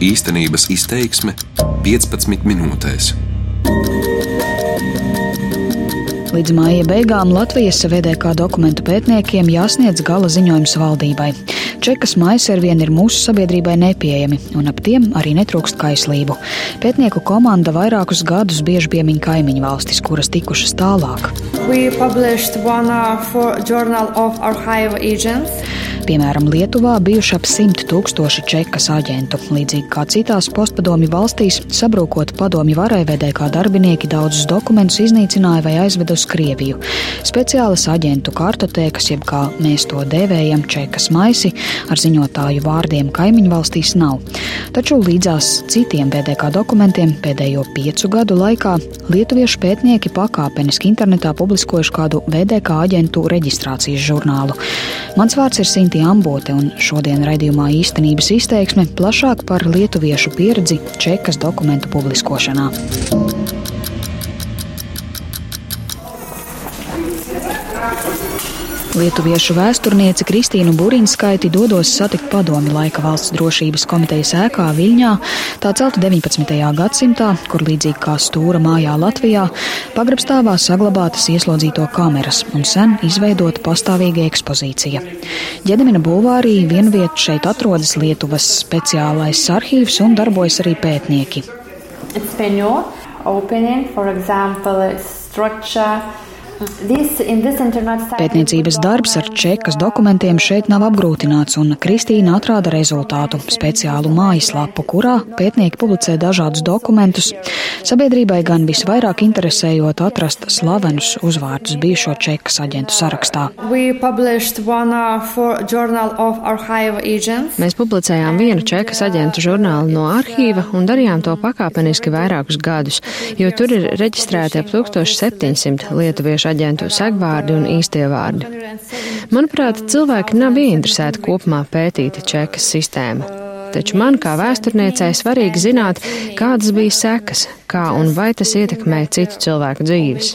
Īstenības izteiksme 15 minūtēs. Līdz māja beigām Latvijas VDK dokumentu pētniekiem jāsniedz gala ziņojums valdībai. Čekas maisi ar vienu ir mūsu sabiedrībai nepieejami, un ap tiem arī netrūkst kaislību. Pētnieku komanda vairākus gadus bieži piemin kaimiņu valstis, kuras tikušas tālāk. We published one uh, for Journal of Archive Agents. Piemēram, Lietuvā bijuši ap 100 tūkstoši čekas aģentu. Līdzīgi kā citās postpadomju valstīs, sabrūkot padomju varai VDK darbinieki daudzus dokumentus iznīcināja vai aizveda uz Krieviju. Speciālas aģentu kartotēkas, jeb kā mēs to dēvējam, čekas maisi ar ziņotāju vārdiem kaimiņu valstīs nav. Taču līdzās citiem VDK dokumentiem pēdējo piecu gadu laikā lietuviešu pētnieki pakāpeniski internetā publiskojuši kādu VDK aģentu reģistrācijas žurnālu. Mans vārds ir Sinti Ambote, un šodien raidījumā īstenības izteiksme plašāk par lietuviešu pieredzi čekas dokumentu publiskošanā. Lietuviešu vēsturniece Kristīnu Burinskaiti dodos satikt padomi laika valsts drošības komitejas ēkā Viļņā, tā celta 19. gadsimtā, kur līdzīgi kā stūra mājā Latvijā, pagrabstāvā saglabātas ieslodzīto kameras un sen izveidota pastāvīga ekspozīcija. Ģedemina bulvārī vienviet šeit atrodas Lietuvas speciālais arhīvs un darbojas arī pētnieki. Opening, for example, structure Pētniecības darbs ar čekas dokumentiem šeit nav apgrūtināts, un Kristīna atrada rezultātu - speciālu mājaslapu, kurā pētnieki publicē dažādus dokumentus. Sabiedrībai gan visvairāk interesējot atrast slavenus uzvārdus bijušo čekas aģentu sarakstā. Mēs publicējām vienu čekas aģentu žurnālu no arhīva un darījām to pakāpeniski vairākus gadus, jo tur ir reģistrēti ap 1700 lietuviešu aģentu segvārdi un īstie vārdi. Manuprāt, cilvēki nav ieinteresēti kopumā pētīt čekas sistēmu. Taču man kā vēsturniecei svarīgi zināt, kādas bija sekas, kā un vai tas ietekmē citu cilvēku dzīves.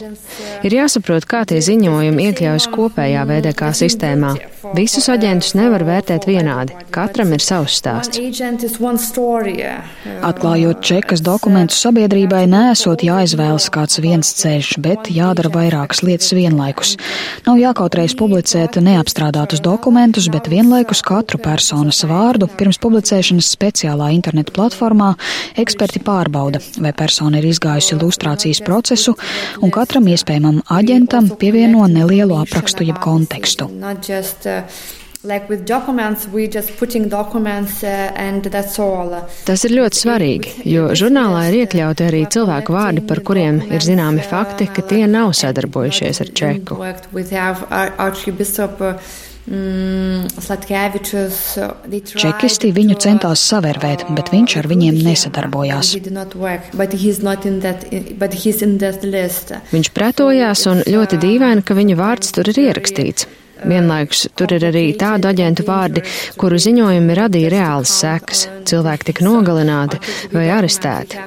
Ir jāsaprot, kā tie ziņojumi iekļaujas kopējā VDK sistēmā. Visus aģentus nevar vērtēt vienādi, katram ir savs stāsts. Atklājot čekas dokumentus sabiedrībai, nesot jāizvēlas kāds viens ceļš, bet jādara vairākas lietas vienlaikus. Nav jākautreiz publicēt neapstrādātus dokumentus, bet vienlaikus katru personas vārdu pirms publicēšanas speciālā interneta platformā eksperti pārbauda, vai persona ir izgājusi lustrācijas procesu, un katram iespējamam aģentam pievieno nelielu aprakstu jeb kontekstu. Documents, uh, Tas ir ļoti svarīgi, jo žurnālā ir iekļauti arī cilvēku vārdi, par kuriem ir zināmi fakti, ka tie nav sadarbojušies ar Čeku. Mm, Čekisti viņu centās savērvēt, bet viņš ar viņiem nesadarbojās. Viņš pretojās un ļoti dīvaini, ka viņa vārds tur ir ierakstīts. Vienlaikus tur ir arī tādu aģentu vārdi, kuru ziņojumi radīja reālas sekas. Cilvēki tika nogalināti vai arestēti.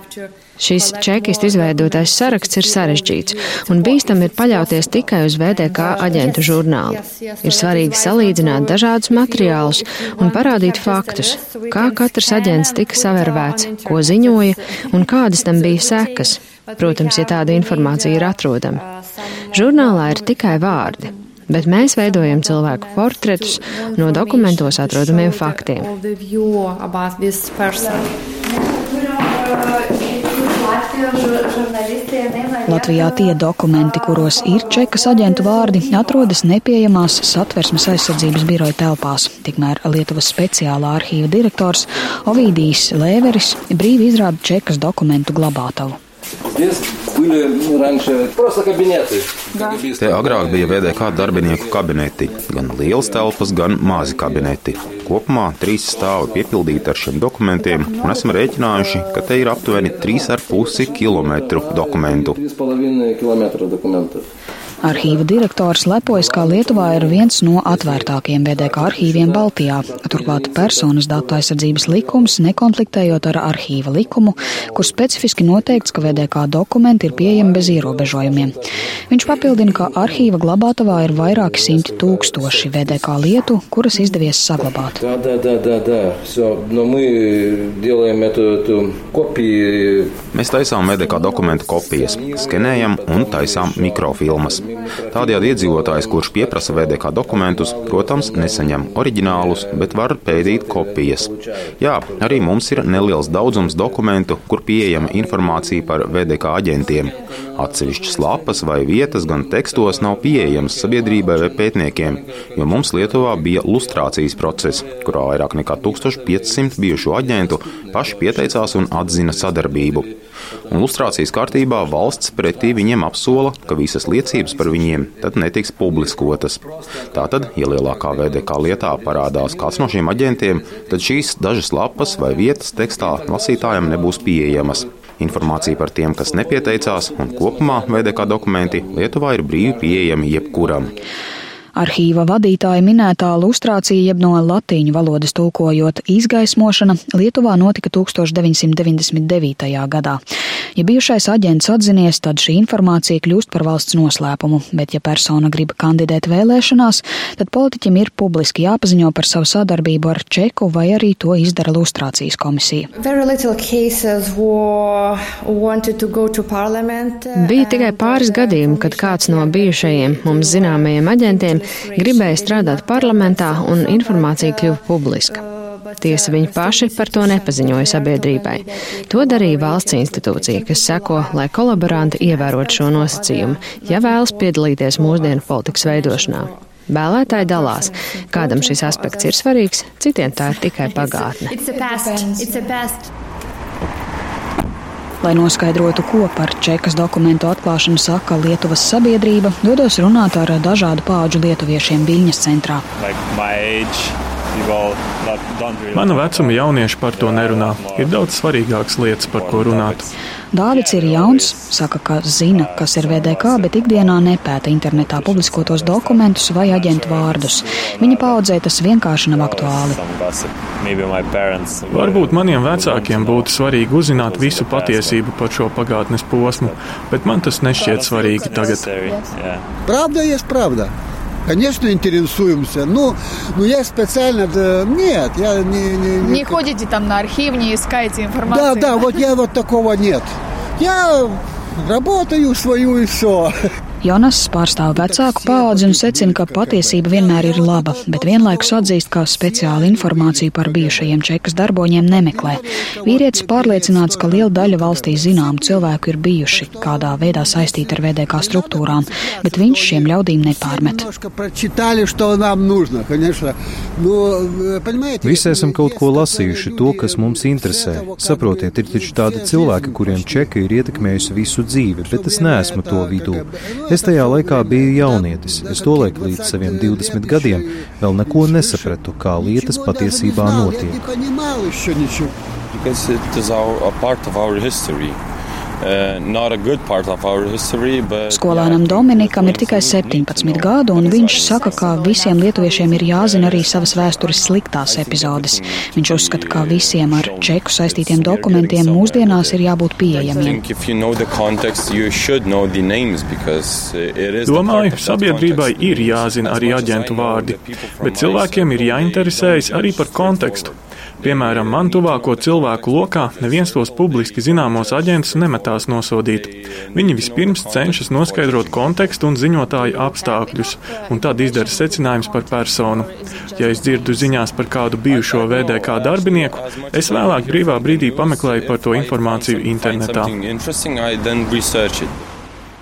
Šis čekistu izveidotais saraksts ir sarežģīts, un bīstam ir paļauties tikai uz VDK aģentu žurnālu. Ir svarīgi salīdzināt dažādus materiālus un parādīt faktus, kā katrs aģents tika savervēts, ko ziņoja un kādas tam bija sekas. Protams, ja tāda informācija ir atrodama. Žurnālā ir tikai vārdi bet mēs veidojam cilvēku portretus no dokumentos atrodamiem faktiem. Latvijā tie dokumenti, kuros ir čekas aģentu vārdi, atrodas nepieejamās satversmes aizsardzības biroja telpās. Tikmēr Lietuvas speciālā arhīva direktors Ovidijs Lēveris brīvi izrāda čekas dokumentu glabātavu. Здесь были раньше просто кабинеты. Te agrāk bija VDK darbinieku kabineti, gan lielas telpas, gan mazi kabineti. Kopumā trīs stāvi piepildīti ar šiem dokumentiem, un esam rēķinājuši, ka te ir aptuveni 3,5 km dokumentu. Arhīva direktors lepojas, ka Lietuvā ir viens no atvērtākajiem VDK arhīviem Baltijā. Turklāt personas datu aizsardzības likums nekonfliktējot ar arhīva likumu, kur specifiski noteikts, ka VDK dokumenti ir pieejami bez ierobežojumiem. Viņš papildina, ka arhīva glabātavā ir vairāki simti tūkstoši VDK lietu, kuras izdevies saglabāt. Tā, tā, tā, tā, tā. So, no Mēs taisām VDK dokumentu kopijas, skenējam un taisām mikrofilmas. Tādējādi iedzīvotājs, kurš pieprasa VDK dokumentus, protams, nesaņem oriģinālus, bet var pētīt kopijas. Jā, arī mums ir neliels daudzums dokumentu, kur pieejama informācija par VDK aģentiem. Atsevišķas lapas vai vietas gan tekstos nav pieejamas sabiedrībai vai pētniekiem, jo mums Lietuvā bija lustrācijas process, kurā vairāk nekā 1500 bijušo aģentu paši pieteicās un atzina sadarbību. Un lustrācijas kārtībā valsts pretī viņiem apsola, ka visas liecības par viņiem tad netiks publiskotas. Tātad, ja lielākā VDK lietā parādās kāds no šiem aģentiem, tad šīs dažas lapas vai vietas tekstā lasītājam nebūs pieejamas. Informācija par tiem, kas nepieteicās, un kopumā VDK dokumenti Lietuvā ir brīvi pieejami jebkuram. Arhīva vadītāja minētā lustrācija, jeb no latīņu valodas tulkojot izgaismošana, Lietuvā notika 1999. gadā. Ja bijušais aģents atzinies, tad šī informācija kļūst par valsts noslēpumu, bet ja persona grib kandidēt vēlēšanās, tad politiķim ir publiski jāpaziņo par savu sadarbību ar Čeku vai arī to izdara lustrācijas komisija. Bija tikai pāris gadījumi, kad kāds no bijušajiem mums zināmajiem aģentiem gribēja strādāt parlamentā un informācija kļuva publiska. Tiesa viņi paši par to nepaziņoja sabiedrībai. To darīja valsts institūcija, kas seko, lai kolaboranti ievērotu šo nosacījumu, ja vēlas piedalīties mūsdienu politikas veidošanā. Vēlētāji dalās. Kādam šis aspekts ir svarīgs, citiem tā ir tikai pagātne. Lai noskaidrotu, ko par čekas dokumentu atklāšanu saka Lietuvas sabiedrība, dodos runāt ar dažādu pauģu lietuviešiem Viļņas centrā. Like Mana vecuma jaunieši par to nerunā. Ir daudz svarīgākas lietas, par ko runāt. Dāvids ir jauns, saka, ka zina, kas ir VDK, bet ikdienā nepēta internetā publiskotos dokumentus vai aģentu vārdus. Viņa paudzē tas vienkārši nav aktuāli. Varbūt maniem vecākiem būtu svarīgi uzzināt visu patiesību par šo pagātnes posmu, bet man tas nešķiet svarīgi tagad. Pravda ir pravda. Конечно, интересуемся. Ну, ну я специально... Нет, я не... Не, не... не ходите там на архив, не искаете информацию? Да, да, вот я вот такого нет. Я работаю свою и все. Jonas pārstāv vecāku paudzi un secina, ka patiesība vienmēr ir laba, bet vienlaikus atzīst, ka speciālu informāciju par bijušajiem čekas darboņiem nemeklē. Vīrietis pārliecināts, ka liela daļa valstī zināmu cilvēku ir bijuši kādā veidā saistīti ar VDK struktūrām, bet viņš šiem ļaudīm nepārmet. Visi esam kaut ko lasījuši, to, kas mums interesē. Saprotiet, ir taču tādi cilvēki, kuriem čeka ir ietekmējusi visu dzīvi, bet es neesmu to vidū. Es tajā laikā biju jaunietis. Es tolaik līdz saviem 20 gadiem vēl neko nesapratu, kā lietas patiesībā notiek. Because it is our, a part of our history. Uh, history, Skolēnam Dominikam ir tikai 17 gadu, un viņš saka, ka visiem lietuviešiem ir jāzina arī savas vēstures sliktās epizodes. Viņš uzskata, ka visiem ar čeku saistītiem dokumentiem mūsdienās ir jābūt pieejamiem. Domāju, sabiedrībai ir jāzina arī aģentu vārdi, bet cilvēkiem ir jāinteresējas arī par kontekstu. Piemēram, man tuvāko cilvēku lokā neviens tos publiski zināmos aģentus nemetās nosodīt. Viņi vispirms cenšas noskaidrot kontekstu un ziņotāju apstākļus, un tad izdara secinājums par personu. Ja es dzirdu ziņās par kādu bijušo VDK darbinieku, es vēlāk brīvā brīdī pameklēju par to informāciju internetā.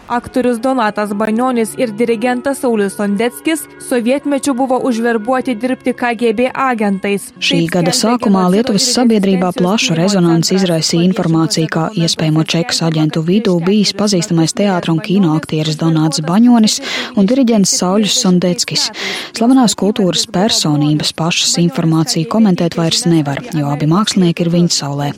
Aktorius Donatas Banionis ir dirigentas Saulis Sondeckis sovietmečiu buvo užverbuoti dirbti KGB agentais. Šī gada sākumā Lietuvas sabiedrībā plašu rezonanci izraisīja informācija, ka iespējamo čekas aģentu vidū bijis pazīstamais teātra un kino aktieris Donāts Baņonis un diriģents Saulis Sondeckis. Slavenās kultūras personības pašas informāciju komentēt vairs nevar, jo abi mākslinieki ir viņa saulē.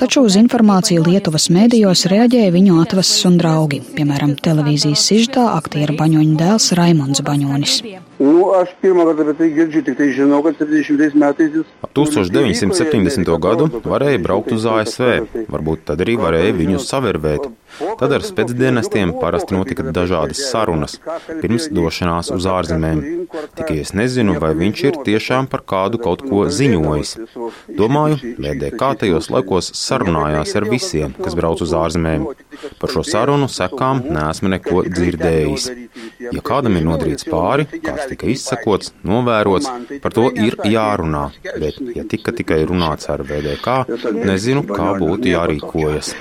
Taču uz informāciju Lietuvas mēdījos reaģēja viņu atvases un draugi, piemēram, piemēram, televīzijas sižetā aktiera Baņoņa dēls Raimons Baņonis. Nu, aš pirmą kartą apie tai girdžiu, tik tai žinau, kad 70 metais jis. Ap 1970. gadu varēja braukt uz ASV, varbūt tad arī varēja viņu savervēt. Tad ar spēcdienestiem parasti notika dažādas sarunas pirms došanās uz ārzemēm. Tikai es nezinu, vai viņš ir tiešām par kādu kaut ko ziņojis. Domāju, VDK tajos laikos sarunājās ar visiem, kas brauc uz ārzemēm. Par šo sarunu sekām neesmu neko dzirdējis. Ja kādam ir nodarīts pāri, kāds tika izsakots, novērots, par to ir jārunā. Bet, ja tika tikai runāts ar VDK, nezinu, kā būtu jārīkojas.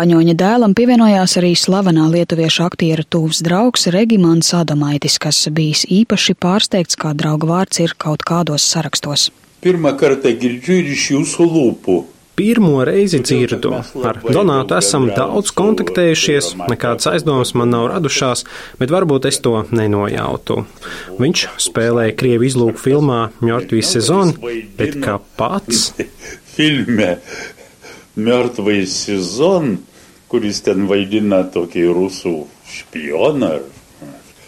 Baņoņa dēlam pievienojās arī slavenā lietuviešu aktiera tūvs draugs Regimants Adomaitis, kas bijis īpaši pārsteigts, kā drauga vārds ir kaut kādos sarakstos. Pirmā kartā girdžiu ir iš jūsu lūpų pirmo reizi dzirdu. Ar Donātu esam daudz kontaktējušies, nekādas aizdomas man nav radušās, bet varbūt es to nenojautu. Viņš spēlēja Krievu izlūku filmā Mjortvijas sezonu, bet kā pats? Filme Mjortvijas sezonu, kuris ten vaidina tokį rusų špioną.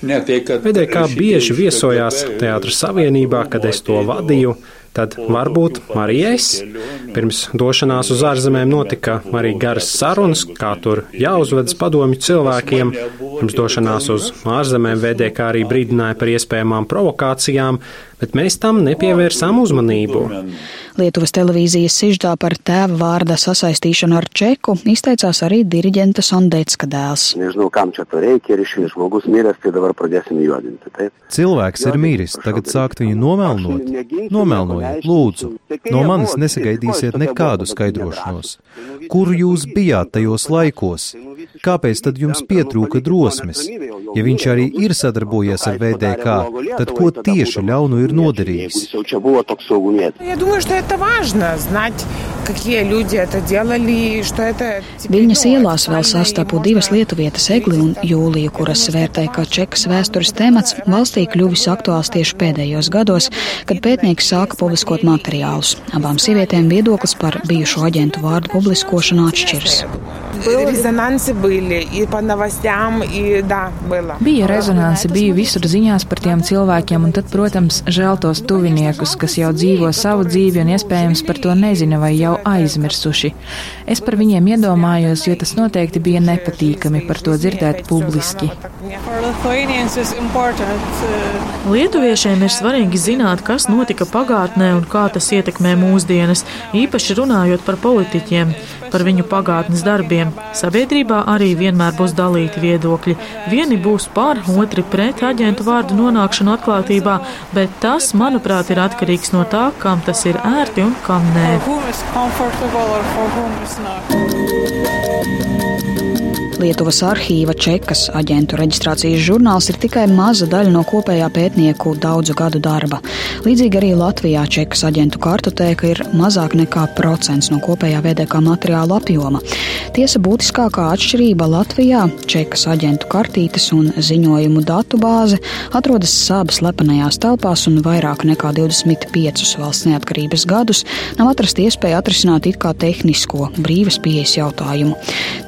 Pēdējā kā bieži viesojās Teātras Savienībā, kad es to vadīju. Tad varbūt arī es. Pirms došanās uz ārzemēm notika arī garas sarunas, kā tur jāuzvedas padomju cilvēkiem. Pirms došanās uz ārzemēm VDK arī brīdināja par iespējamām provokācijām, bet mēs tam nepievērsām uzmanību. Lietuvas televīzijas siždā par tēva vārda sasaistīšanu ar čeku izteicās arī diriģenta Sondecka dēls. Nežinau, kam čia to reikia ir išvis žmogus miręs, tai dabar pradėsim juodinti. Taip? Cilvēks ir miris, tagad sākt viņu nomelnot. Nomelnojiet, lūdzu. No manis nesagaidīsiet nekādu skaidrošanos. Kur jūs bijāt tajos laikos? Kāpēc tad jums pietrūka drosmes? Ja viņš arī ir sadarbojies ar VDK, tad ko tieši ļaunu ir nodarījis? Viņas ielās vēl sastapu divas lietuvietas Egli un Jūliju, kuras vērtē, ka čekas vēstures temats valstī kļuvis aktuāls tieši pēdējos gados, kad pētnieki sāka publiskot materiālus. Abām sievietēm viedoklis par bijušo aģentu vārdu publiskošanu atšķiras. Bija rezonanse, bija visur ziņās par tiem cilvēkiem, un tad, protams, žēl tos tuviniekus, kas jau dzīvo savu dzīvi un iespējams par to nezina vai jau aizmirsuši. Es par viņiem iedomājos, jo tas noteikti bija nepatīkami par to dzirdēt publiski. Lietuviešiem ir svarīgi zināt, kas notika pagātnē un kā tas ietekmē mūsdienas, īpaši runājot par politiķiem, par viņu pagātnes darbiem. Sabiedrībā arī vienmēr būs dalīti viedokļi. Vieni būs par, otri pret aģentu vārdu nonākšanu atklātībā, bet tas, manuprāt, ir atkarīgs no tā, kam tas ir ērti un kam nē. Lietuvas arhīva čekas aģentu reģistrācijas žurnāls ir tikai maza daļa no kopējā pētnieku daudzu gadu darba. Līdzīgi arī Latvijā čekas aģentu kartotēka ir mazāk nekā procents no kopējā VDK materiāla apjoma. Tiesa būtiskākā atšķirība Latvijā - čekas aģentu kartītes un ziņojumu datu bāze atrodas sābas slepenajās telpās un vairāk nekā 25 valsts neatkarības gadus nav atrasta iespēja atrisināt it kā tehnisko brīvas pieejas jautājumu.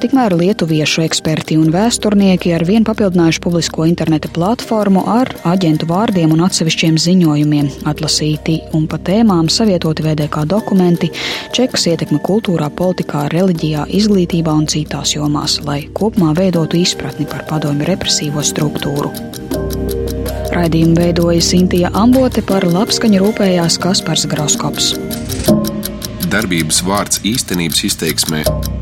Tikmēr lietuviešu eksperti un vēsturnieki ar vien papildinājuši publisko interneta platformu ar aģentu vārdiem un atsevišķiem ziņojumiem, atlasīti un pa tēmām savietoti VDK dokumenti, čekas ietekme kultūrā, politikā, reliģijā, izglītībā un citās jomās, lai kopumā veidotu izpratni par padomju represīvo struktūru. Raidījumu veidoja Sintīja Ambote, par labskaņu rūpējās Kaspars Groskops. Darbības vārds īstenības izteiksmē